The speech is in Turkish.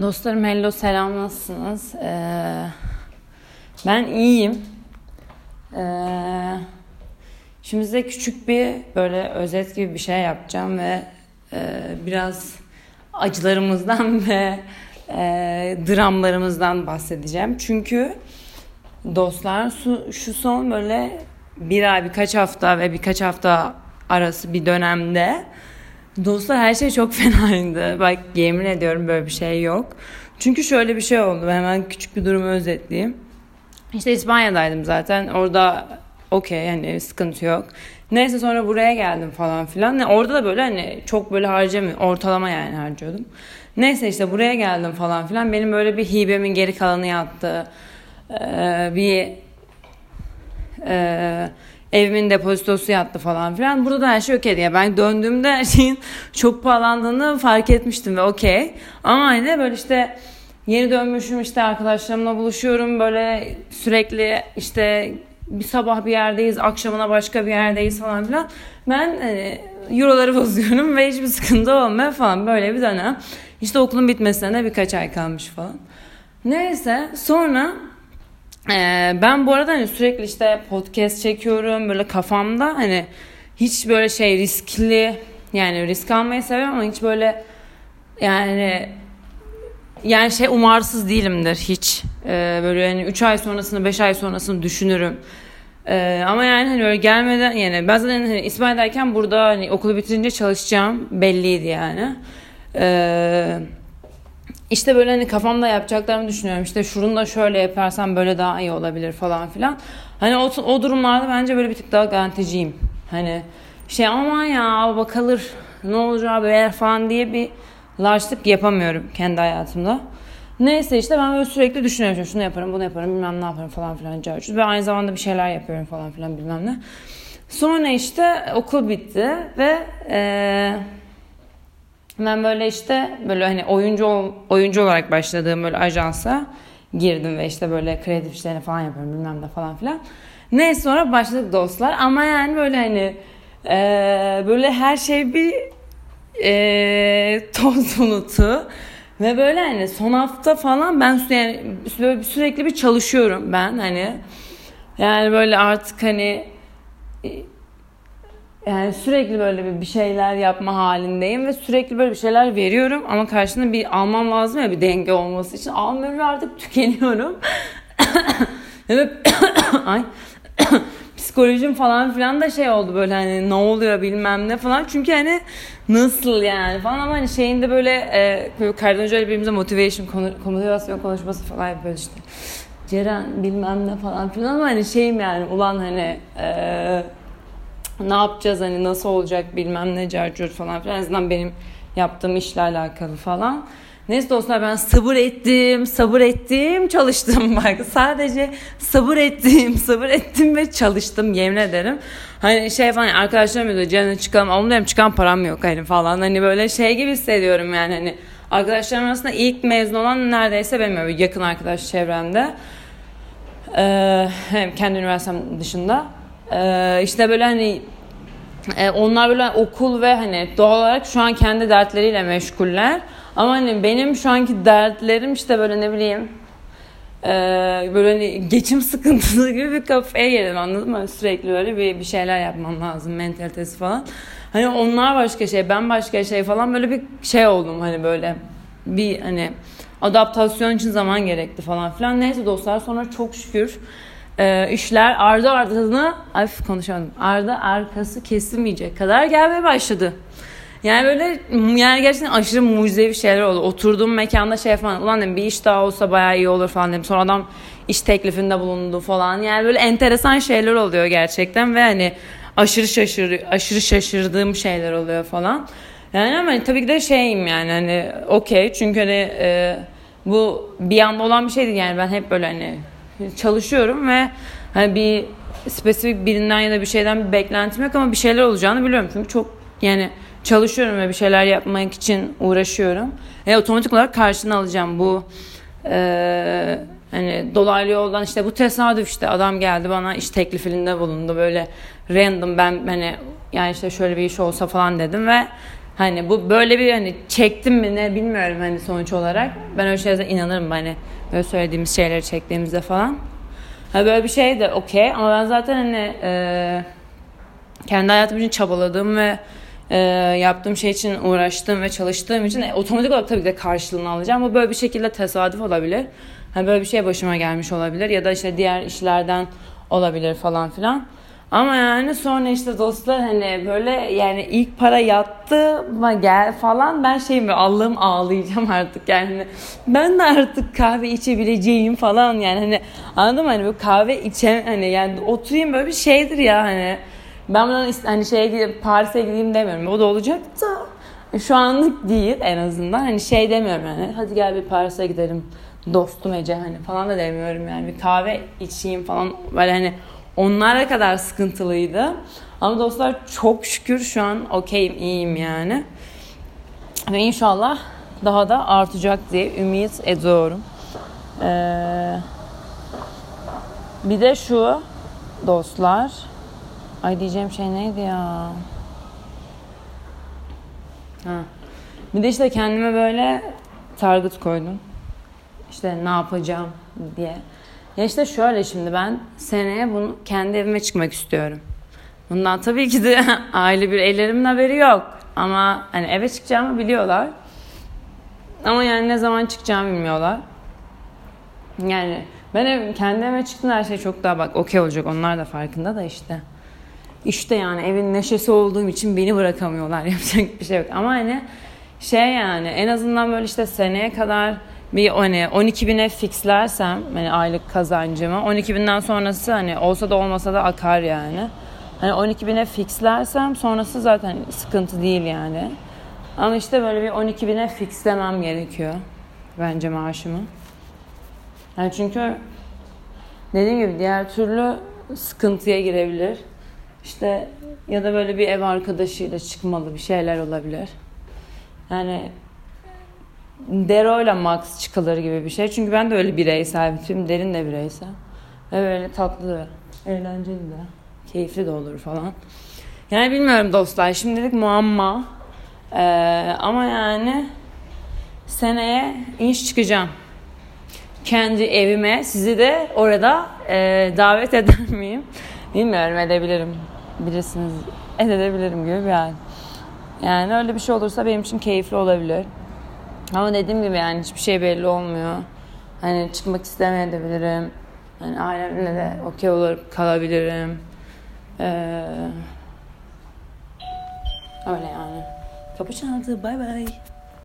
Dostlarım hello selam nasılsınız? Ee, ben iyiyim. Ee, şimdi size küçük bir böyle özet gibi bir şey yapacağım ve e, biraz acılarımızdan ve e, dramlarımızdan bahsedeceğim. Çünkü dostlar şu, şu son böyle bir ay birkaç hafta ve birkaç hafta arası bir dönemde Dostlar her şey çok fenaydı. Bak yemin ediyorum böyle bir şey yok. Çünkü şöyle bir şey oldu. Hemen küçük bir durumu özetleyeyim. İşte İspanya'daydım zaten. Orada okey yani sıkıntı yok. Neyse sonra buraya geldim falan filan. Yani orada da böyle hani çok böyle harcamıyor. Ortalama yani harcıyordum. Neyse işte buraya geldim falan filan. Benim böyle bir hibemin geri kalanı yattı. Ee, bir e, evimin depozitosu yattı falan filan. Burada da her şey okey diye. Ben döndüğümde her şeyin çok pahalandığını fark etmiştim ve okey. Ama yine böyle işte yeni dönmüşüm işte arkadaşlarımla buluşuyorum böyle sürekli işte bir sabah bir yerdeyiz, akşamına başka bir yerdeyiz falan filan. Ben e, euroları bozuyorum ve hiçbir sıkıntı olmuyor falan böyle bir dönem. İşte okulun bitmesine de birkaç ay kalmış falan. Neyse sonra ee, ben bu arada hani sürekli işte podcast çekiyorum böyle kafamda hani hiç böyle şey riskli yani risk almayı seviyorum ama hiç böyle yani yani şey umarsız değilimdir hiç. Ee, böyle yani 3 ay sonrasını 5 ay sonrasını düşünürüm. Ee, ama yani hani öyle gelmeden yani ben zaten hani İsmail'deyken burada hani okulu bitirince çalışacağım belliydi yani. Eee işte böyle hani kafamda yapacaklarımı düşünüyorum. İşte şunu da şöyle yaparsam böyle daha iyi olabilir falan filan. Hani o, o durumlarda bence böyle bir tık daha garanticiyim. Hani şey aman ya bakalır ne olacağı böyle falan diye bir large'lık yapamıyorum kendi hayatımda. Neyse işte ben böyle sürekli düşünüyorum. Şunu yaparım, bunu yaparım, bilmem ne yaparım falan filan. Ve aynı zamanda bir şeyler yapıyorum falan filan bilmem ne. Sonra işte okul bitti ve eee ben böyle işte böyle hani oyuncu oyuncu olarak başladığım böyle ajansa girdim ve işte böyle kreatif işlerini falan yapıyorum bilmem ne falan filan. Neyse sonra başladık dostlar ama yani böyle hani e, böyle her şey bir e, toz bulutu ve böyle hani son hafta falan ben yani böyle sürekli bir çalışıyorum ben hani yani böyle artık hani yani sürekli böyle bir şeyler yapma halindeyim ve sürekli böyle bir şeyler veriyorum ama karşında bir almam lazım ya bir denge olması için almıyorum ve artık tükeniyorum. ay psikolojim falan filan da şey oldu böyle hani ne oluyor bilmem ne falan çünkü hani nasıl yani falan ama hani şeyinde böyle e, böyle Kardan Hoca birbirimize motivation motivasyon konuşması falan yapıyoruz işte. Ceren bilmem ne falan filan ama hani şeyim yani ulan hani eee ne yapacağız hani nasıl olacak bilmem ne carcur falan filan. En azından benim yaptığım işle alakalı falan. Neyse dostlar ben sabır ettim, sabır ettim, çalıştım bak. Sadece sabır ettim, sabır ettim ve çalıştım yemin ederim. Hani şey falan arkadaşlarım diyor canım çıkalım. Oğlum diyorum çıkan param yok hani falan. Hani böyle şey gibi hissediyorum yani hani. Arkadaşlarım arasında ilk mezun olan neredeyse benim öyle yakın arkadaş çevremde. Ee, hem kendi üniversitem dışında. Ee, işte böyle hani e, onlar böyle okul ve hani doğal olarak şu an kendi dertleriyle meşguller. Ama hani benim şu anki dertlerim işte böyle ne bileyim e, böyle hani geçim sıkıntısı gibi bir kafaya geldim anladın mı? Sürekli böyle bir, bir şeyler yapmam lazım mentalitesi falan. Hani onlar başka şey ben başka şey falan böyle bir şey oldum hani böyle bir hani adaptasyon için zaman gerekti falan filan. Neyse dostlar sonra çok şükür e, işler ardı ardına ay konuşamadım ardı arkası kesilmeyecek kadar gelmeye başladı. Yani böyle yani gerçekten aşırı mucizevi şeyler oldu. Oturduğum mekanda şey falan ulan dedim bir iş daha olsa bayağı iyi olur falan dedim. Sonra adam iş teklifinde bulundu falan. Yani böyle enteresan şeyler oluyor gerçekten ve hani aşırı şaşır aşırı şaşırdığım şeyler oluyor falan. Yani ama tabii ki de şeyim yani hani okey çünkü hani e, bu bir anda olan bir şey değil yani ben hep böyle hani çalışıyorum ve hani bir spesifik birinden ya da bir şeyden bir beklentim yok ama bir şeyler olacağını biliyorum. Çünkü çok yani çalışıyorum ve bir şeyler yapmak için uğraşıyorum. E, otomatik olarak karşını alacağım bu e, hani dolaylı yoldan işte bu tesadüf işte adam geldi bana iş teklifinde bulundu böyle random ben hani yani işte şöyle bir iş olsa falan dedim ve Hani bu böyle bir hani çektim mi ne bilmiyorum hani sonuç olarak. Ben öyle şeylere inanırım hani böyle söylediğimiz şeyleri çektiğimizde falan. Ha böyle bir şey de okey ama ben zaten hani e, kendi hayatım için çabaladığım ve e, yaptığım şey için uğraştığım ve çalıştığım için e, otomatik olarak tabii ki de karşılığını alacağım. Bu böyle bir şekilde tesadüf olabilir. Hani böyle bir şey başıma gelmiş olabilir ya da işte diğer işlerden olabilir falan filan. Ama yani sonra işte dostlar hani böyle yani ilk para yattı ama gel falan ben şey mi Allah'ım ağlayacağım artık yani. Ben de artık kahve içebileceğim falan yani hani anladın mı? Hani bu kahve içem hani yani oturayım böyle bir şeydir ya hani. Ben buradan hani şeye gidip Paris'e gideyim demiyorum. O da olacak da şu anlık değil en azından. Hani şey demiyorum yani hadi gel bir Paris'e gidelim dostum Ece hani falan da demiyorum yani. Bir kahve içeyim falan böyle hani onlara kadar sıkıntılıydı. Ama dostlar çok şükür şu an okeyim, iyiyim yani. Ve inşallah daha da artacak diye ümit ediyorum. Ee, bir de şu dostlar. Ay diyeceğim şey neydi ya? Ha. Bir de işte kendime böyle target koydum. İşte ne yapacağım diye. Ya işte şöyle şimdi ben seneye bunu kendi evime çıkmak istiyorum. Bundan tabii ki de aile bir ellerimin haberi yok. Ama hani eve çıkacağımı biliyorlar. Ama yani ne zaman çıkacağımı bilmiyorlar. Yani ben ev, kendi evime çıktım her şey çok daha bak okey olacak. Onlar da farkında da işte. İşte yani evin neşesi olduğum için beni bırakamıyorlar. Yapacak bir şey yok. Ama hani şey yani en azından böyle işte seneye kadar bir hani 12 bine fixlersem hani aylık kazancımı 12 binden sonrası hani olsa da olmasa da akar yani. Hani 12 bine fixlersem sonrası zaten sıkıntı değil yani. Ama işte böyle bir 12 bine fixlemem gerekiyor bence maaşımı. Yani çünkü dediğim gibi diğer türlü sıkıntıya girebilir. İşte ya da böyle bir ev arkadaşıyla çıkmalı bir şeyler olabilir. Yani Dero ile Max çıkılır gibi bir şey. Çünkü ben de öyle bireysel bir tüm derin de bireysel. Ve böyle tatlı da, eğlenceli de, keyifli de olur falan. Yani bilmiyorum dostlar şimdilik muamma. Ee, ama yani seneye inş çıkacağım. Kendi evime sizi de orada e, davet eder miyim? Bilmiyorum edebilirim. Bilirsiniz edebilirim gibi bir hal. Yani öyle bir şey olursa benim için keyifli olabilir. Ama dediğim gibi yani hiçbir şey belli olmuyor. Hani çıkmak istemeyebilirim. Hani ailemle de okey olur kalabilirim. Ee, öyle yani. Kapı çaldı. Bay bay.